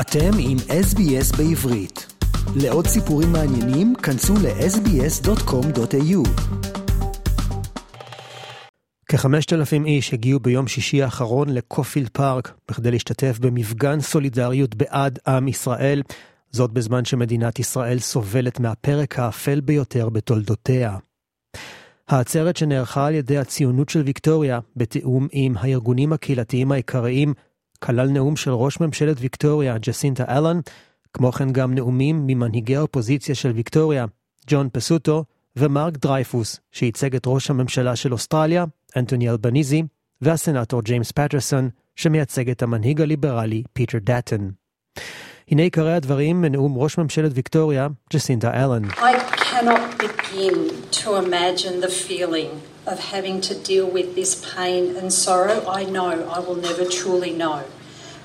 אתם עם SBS בעברית. לעוד סיפורים מעניינים, כנסו ל-sbs.com.au. כחמשת אלפים איש הגיעו ביום שישי האחרון לקופילד פארק בכדי להשתתף במפגן סולידריות בעד עם ישראל, זאת בזמן שמדינת ישראל סובלת מהפרק האפל ביותר בתולדותיה. העצרת שנערכה על ידי הציונות של ויקטוריה, בתיאום עם הארגונים הקהילתיים העיקריים, כלל נאום של ראש ממשלת ויקטוריה, ג'סינטה אלן, כמו כן גם נאומים ממנהיגי האופוזיציה של ויקטוריה, ג'ון פסוטו ומרק דרייפוס, שייצג את ראש הממשלה של אוסטרליה, אנטוני אלבניזי, והסנאטור ג'יימס פטרסון, שמייצג את המנהיג הליברלי פיטר דאטון. הנה עיקרי הדברים מנאום ראש ממשלת ויקטוריה, ג'סינטה אלן. I cannot begin to imagine the feeling of having to deal with this pain and sorrow. I know I will never truly know.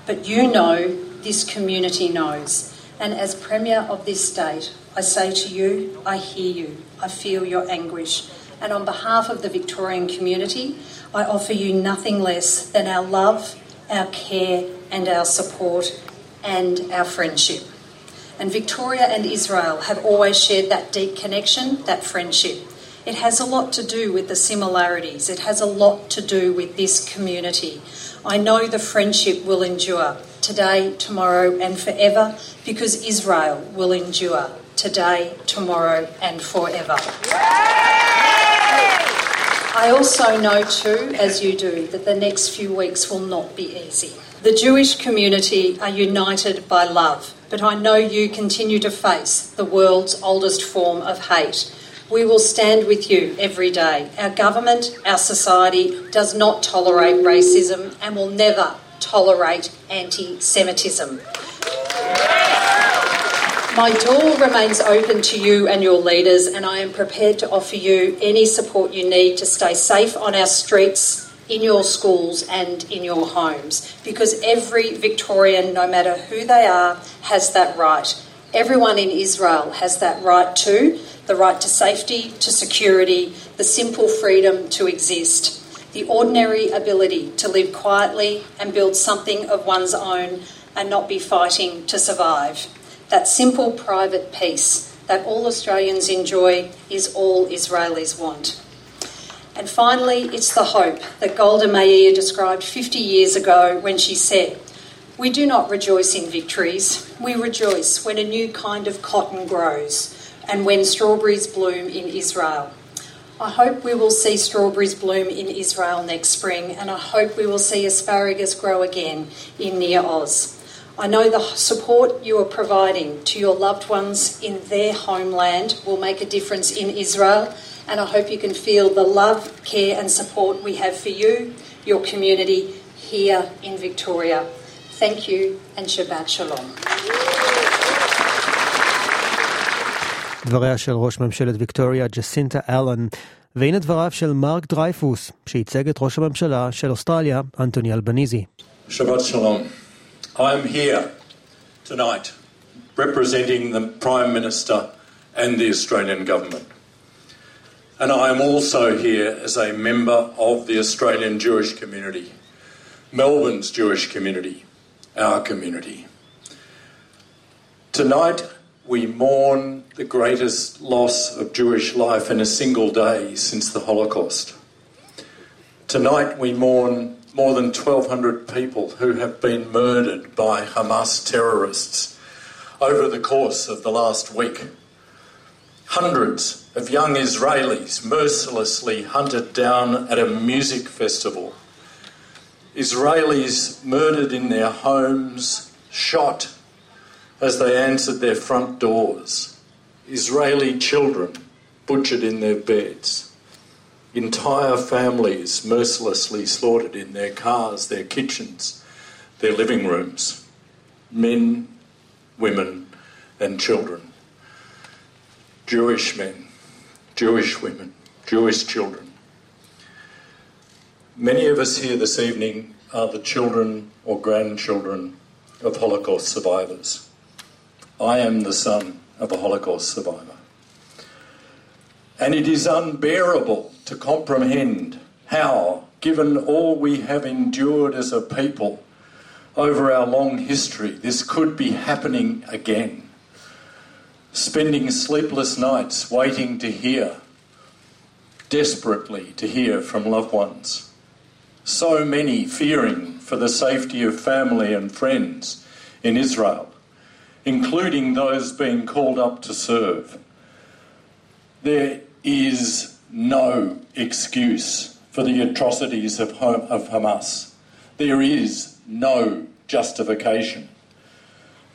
But you know, this community knows. And as Premier of this state, I say to you, I hear you, I feel your anguish. And on behalf of the Victorian community, I offer you nothing less than our love, our care, and our support, and our friendship. And Victoria and Israel have always shared that deep connection, that friendship. It has a lot to do with the similarities, it has a lot to do with this community. I know the friendship will endure today, tomorrow, and forever because Israel will endure today, tomorrow, and forever. I also know, too, as you do, that the next few weeks will not be easy. The Jewish community are united by love, but I know you continue to face the world's oldest form of hate. We will stand with you every day. Our government, our society does not tolerate racism and will never tolerate anti Semitism. My door remains open to you and your leaders, and I am prepared to offer you any support you need to stay safe on our streets, in your schools, and in your homes. Because every Victorian, no matter who they are, has that right. Everyone in Israel has that right too the right to safety, to security, the simple freedom to exist, the ordinary ability to live quietly and build something of one's own and not be fighting to survive. That simple private peace that all Australians enjoy is all Israelis want. And finally, it's the hope that Golda Meir described 50 years ago when she said, We do not rejoice in victories, we rejoice when a new kind of cotton grows and when strawberries bloom in Israel. I hope we will see strawberries bloom in Israel next spring, and I hope we will see asparagus grow again in Nir Oz. I know the support you are providing to your loved ones in their homeland will make a difference in Israel, and I hope you can feel the love, care, and support we have for you, your community here in Victoria. Thank you, and Shabbat Shalom. דבריה של ראש ממשלת ויקטוריה ג'סינטה אלן, והנה דבריו של מרק דרייפוס, שייצג את ראש הממשלה של אוסטרליה, אנטוני אלבניזי. Shabbat Shalom. I am here tonight representing the Prime Minister and the Australian Government. And I am also here as a member of the Australian Jewish community, Melbourne's Jewish community, our community. Tonight, we mourn the greatest loss of Jewish life in a single day since the Holocaust. Tonight we mourn more than 1,200 people who have been murdered by Hamas terrorists over the course of the last week. Hundreds of young Israelis mercilessly hunted down at a music festival. Israelis murdered in their homes, shot as they answered their front doors. Israeli children butchered in their beds. Entire families mercilessly slaughtered in their cars, their kitchens, their living rooms. Men, women, and children. Jewish men, Jewish women, Jewish children. Many of us here this evening are the children or grandchildren of Holocaust survivors. I am the son of a Holocaust survivor. And it is unbearable to comprehend how, given all we have endured as a people, over our long history, this could be happening again. Spending sleepless nights waiting to hear, desperately to hear from loved ones. So many fearing for the safety of family and friends in Israel, including those being called up to serve. There is no excuse for the atrocities of, Hamas. There is no justification.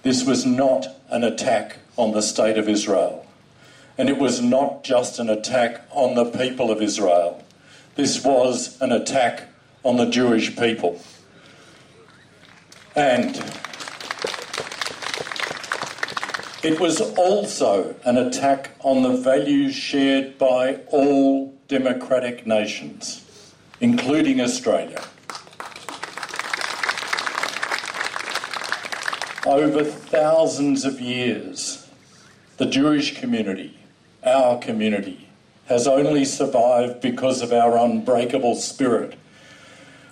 This was not an attack on the state of Israel. And it was not just an attack on the people of Israel. This was an attack on the Jewish people. And it was also an attack on the values shared by all democratic nations, including Australia. Over thousands of years, the Jewish community, our community, has only survived because of our unbreakable spirit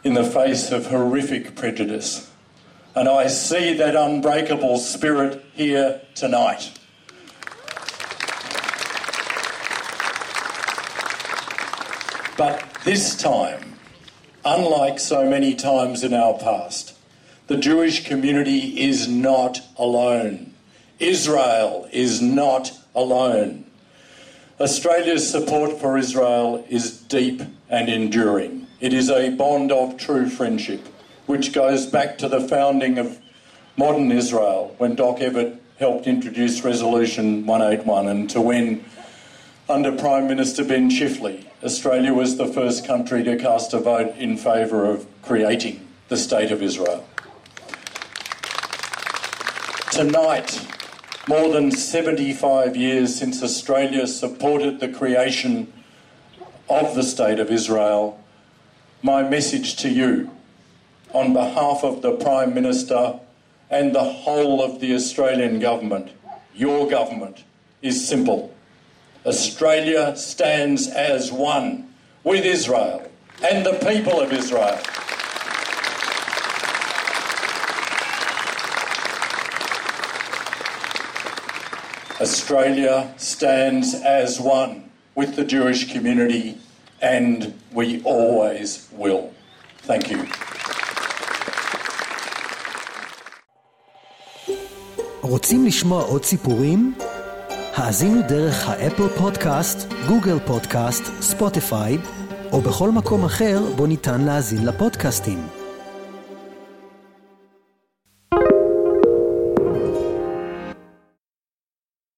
in the face of horrific prejudice. And I see that unbreakable spirit here tonight. But this time, unlike so many times in our past, the Jewish community is not alone. Israel is not alone. Australia's support for Israel is deep and enduring. It is a bond of true friendship, which goes back to the founding of modern Israel when Doc Evatt helped introduce Resolution 181 and to when, under Prime Minister Ben Chifley, Australia was the first country to cast a vote in favour of creating the State of Israel. Tonight, more than 75 years since Australia supported the creation of the State of Israel, my message to you on behalf of the Prime Minister and the whole of the Australian government, your government, is simple. Australia stands as one with Israel and the people of Israel. Australia stands as one with the Jewish community and we always will. Thank you. רוצים לשמוע עוד סיפורים? האזינו דרך האפל פודקאסט, גוגל פודקאסט, ספוטיפיי, או בכל מקום אחר בו ניתן להאזין לפודקאסטים.